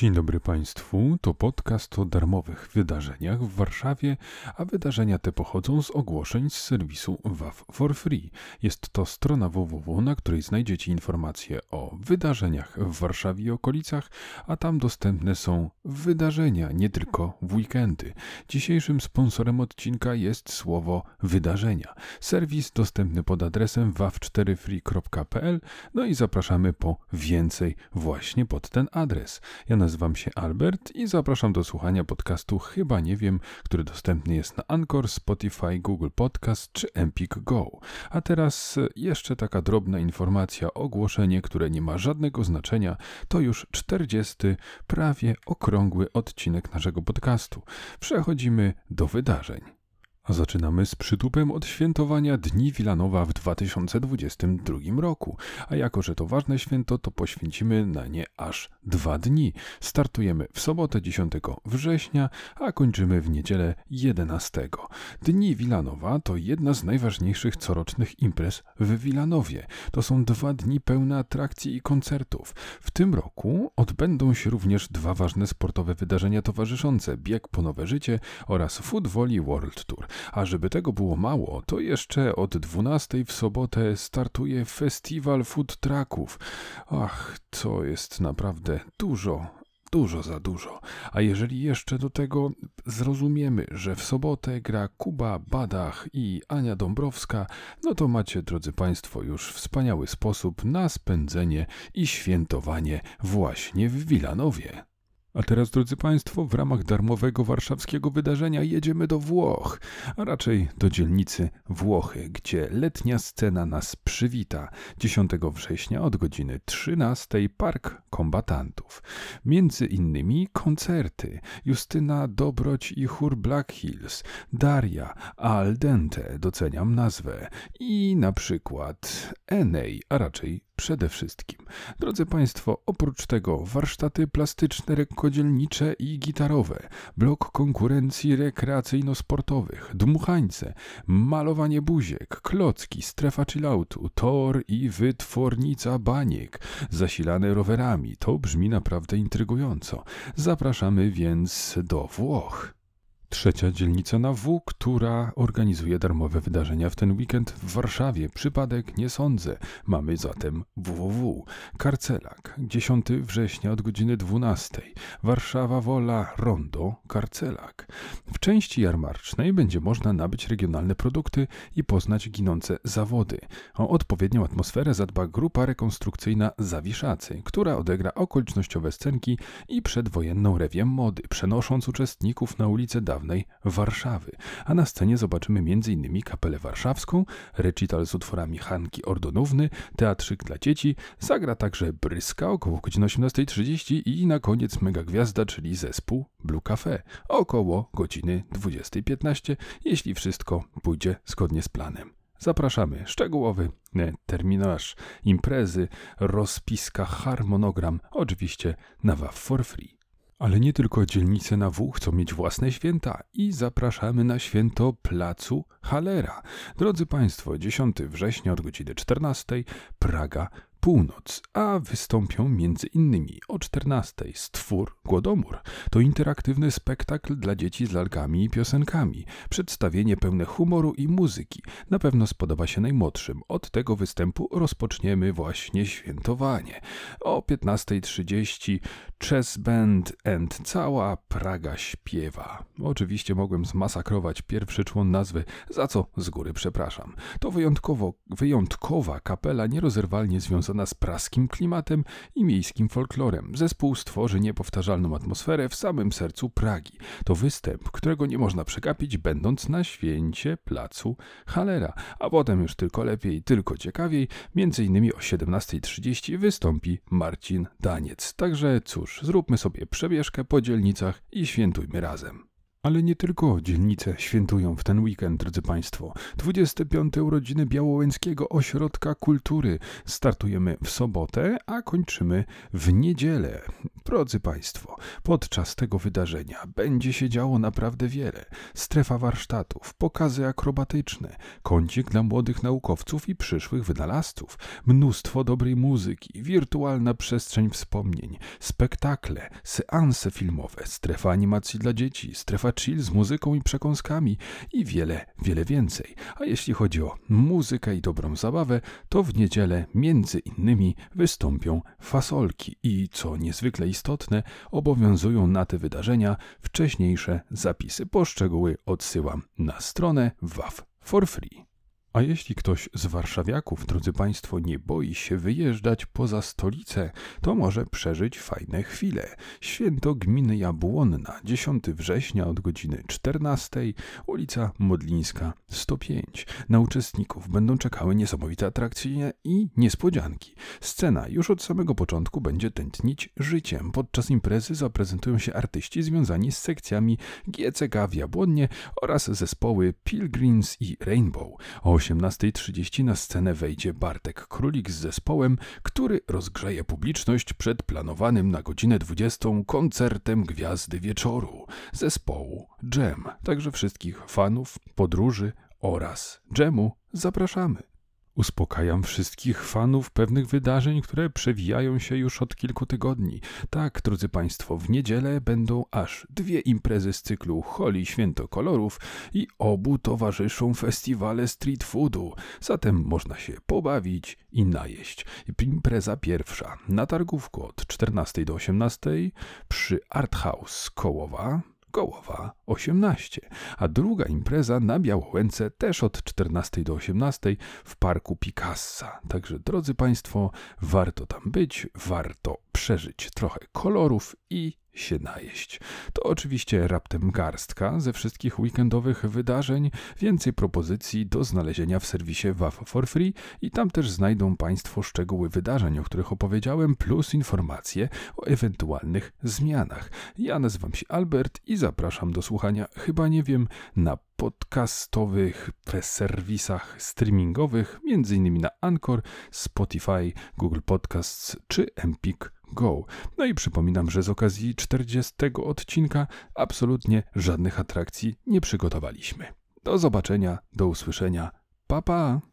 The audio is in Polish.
Dzień dobry Państwu. To podcast o darmowych wydarzeniach w Warszawie, a wydarzenia te pochodzą z ogłoszeń z serwisu WAF for Free. Jest to strona www, na której znajdziecie informacje o wydarzeniach w Warszawie i okolicach, a tam dostępne są wydarzenia, nie tylko w weekendy. Dzisiejszym sponsorem odcinka jest słowo wydarzenia. Serwis dostępny pod adresem waf4free.pl, no i zapraszamy po więcej właśnie pod ten adres. Ja nazywam się Albert i zapraszam do słuchania podcastu Chyba Nie Wiem, który dostępny jest na Anchor, Spotify, Google Podcast czy Empik Go. A teraz jeszcze taka drobna informacja, ogłoszenie, które nie ma żadnego znaczenia. To już 40, prawie okrągły odcinek naszego podcastu. Przechodzimy do wydarzeń. Zaczynamy z przytupem od świętowania Dni Wilanowa w 2022 roku. A jako, że to ważne święto, to poświęcimy na nie aż dwa dni. Startujemy w sobotę 10 września, a kończymy w niedzielę 11. Dni Wilanowa to jedna z najważniejszych corocznych imprez w Wilanowie. To są dwa dni pełne atrakcji i koncertów. W tym roku odbędą się również dwa ważne sportowe wydarzenia towarzyszące: bieg po nowe życie oraz Food Volley World Tour. A żeby tego było mało, to jeszcze od 12 w sobotę startuje festiwal food trucków. Ach, to jest naprawdę dużo, dużo za dużo. A jeżeli jeszcze do tego zrozumiemy, że w sobotę gra Kuba Badach i Ania Dąbrowska, no to macie, drodzy Państwo, już wspaniały sposób na spędzenie i świętowanie właśnie w Wilanowie. A teraz, drodzy Państwo, w ramach darmowego warszawskiego wydarzenia jedziemy do Włoch, a raczej do dzielnicy Włochy, gdzie letnia scena nas przywita 10 września od godziny 13 Park Kombatantów. Między innymi koncerty Justyna Dobroć i chór Black Hills, Daria Al Dente, doceniam nazwę, i na przykład Enej, a raczej przede wszystkim. Drodzy Państwo, oprócz tego warsztaty plastyczne, rękodzielnicze i gitarowe, blok konkurencji rekreacyjno-sportowych, dmuchańce, malowanie buziek, klocki, strefa chilloutu, tor i wytwornica baniek, zasilane rowerami. To brzmi naprawdę intrygująco. Zapraszamy więc do Włoch. Trzecia dzielnica na W, która organizuje darmowe wydarzenia w ten weekend w Warszawie. Przypadek nie sądzę. Mamy zatem www. Karcelak, 10 września od godziny 12. Warszawa Wola Rondo Karcelak. W części jarmarcznej będzie można nabyć regionalne produkty i poznać ginące zawody. O odpowiednią atmosferę zadba grupa rekonstrukcyjna Zawiszacy, która odegra okolicznościowe scenki i przedwojenną rewię mody, przenosząc uczestników na ulicę dawnej dawnej Warszawy. A na scenie zobaczymy m.in. kapelę warszawską, recital z utworami Hanki Ordonówny, teatrzyk dla dzieci, zagra także Bryska około godziny 18.30 i na koniec mega gwiazda, czyli zespół Blue Cafe około godziny 20.15, jeśli wszystko pójdzie zgodnie z planem. Zapraszamy. Szczegółowy e, terminarz imprezy, rozpiska, harmonogram, oczywiście na WAF for free. Ale nie tylko dzielnice na W chcą mieć własne święta i zapraszamy na święto Placu Halera. Drodzy Państwo, 10 września od godziny 14 Praga północ, a wystąpią między innymi o 14 Stwór Głodomór. To interaktywny spektakl dla dzieci z lalkami i piosenkami. Przedstawienie pełne humoru i muzyki. Na pewno spodoba się najmłodszym. Od tego występu rozpoczniemy właśnie świętowanie. O 15.30 Chess Band and cała Praga śpiewa. Oczywiście mogłem zmasakrować pierwszy człon nazwy, za co z góry przepraszam. To wyjątkowo, wyjątkowa kapela nierozerwalnie związana związana z praskim klimatem i miejskim folklorem. Zespół stworzy niepowtarzalną atmosferę w samym sercu Pragi. To występ, którego nie można przegapić, będąc na święcie placu Halera, a potem już tylko lepiej, tylko ciekawiej, między innymi o 17.30 wystąpi Marcin Daniec. Także cóż, zróbmy sobie przebieżkę po dzielnicach i świętujmy razem. Ale nie tylko dzielnice świętują w ten weekend, drodzy Państwo. 25. urodziny Białołęckiego Ośrodka Kultury startujemy w sobotę, a kończymy w niedzielę. Drodzy Państwo, podczas tego wydarzenia będzie się działo naprawdę wiele. Strefa warsztatów, pokazy akrobatyczne, kącik dla młodych naukowców i przyszłych wynalazców, mnóstwo dobrej muzyki, wirtualna przestrzeń wspomnień, spektakle, seanse filmowe, strefa animacji dla dzieci, strefa chill z muzyką i przekąskami i wiele, wiele więcej. A jeśli chodzi o muzykę i dobrą zabawę, to w niedzielę między innymi wystąpią fasolki i co niezwykle istotne, obowiązują na te wydarzenia wcześniejsze zapisy. Poszczegóły odsyłam na stronę WAF for free. A jeśli ktoś z warszawiaków, drodzy Państwo, nie boi się wyjeżdżać poza stolicę, to może przeżyć fajne chwile. Święto gminy Jabłonna, 10 września od godziny 14, ulica Modlińska 105. Na uczestników będą czekały niesamowite atrakcje i niespodzianki. Scena już od samego początku będzie tętnić życiem. Podczas imprezy zaprezentują się artyści związani z sekcjami GCK w Jabłonnie oraz zespoły Pilgrims i Rainbow. O 18.30 na scenę wejdzie Bartek Królik z zespołem, który rozgrzeje publiczność przed planowanym na godzinę 20 koncertem Gwiazdy Wieczoru zespołu Jam. Także wszystkich fanów, podróży oraz Jamu zapraszamy. Uspokajam wszystkich fanów pewnych wydarzeń, które przewijają się już od kilku tygodni. Tak, drodzy Państwo, w niedzielę będą aż dwie imprezy z cyklu Holi Święto Kolorów i obu towarzyszą festiwale street foodu. Zatem można się pobawić i najeść. Impreza pierwsza na targówku od 14 do 18 przy Art House Kołowa Kołowa 18, a druga impreza na Białołęce też od 14 do 18 w parku Picassa. Także drodzy Państwo, warto tam być, warto przeżyć trochę kolorów i się najeść. To oczywiście raptem garstka ze wszystkich weekendowych wydarzeń, więcej propozycji do znalezienia w serwisie WAF for Free i tam też znajdą Państwo szczegóły wydarzeń, o których opowiedziałem, plus informacje o ewentualnych zmianach. Ja nazywam się Albert i zapraszam do słuchania, chyba nie wiem, na podcastowych serwisach streamingowych, m.in. na Anchor, Spotify, Google Podcasts czy Empik Go. No i przypominam, że z okazji 40 odcinka absolutnie żadnych atrakcji nie przygotowaliśmy. Do zobaczenia, do usłyszenia. Pa pa!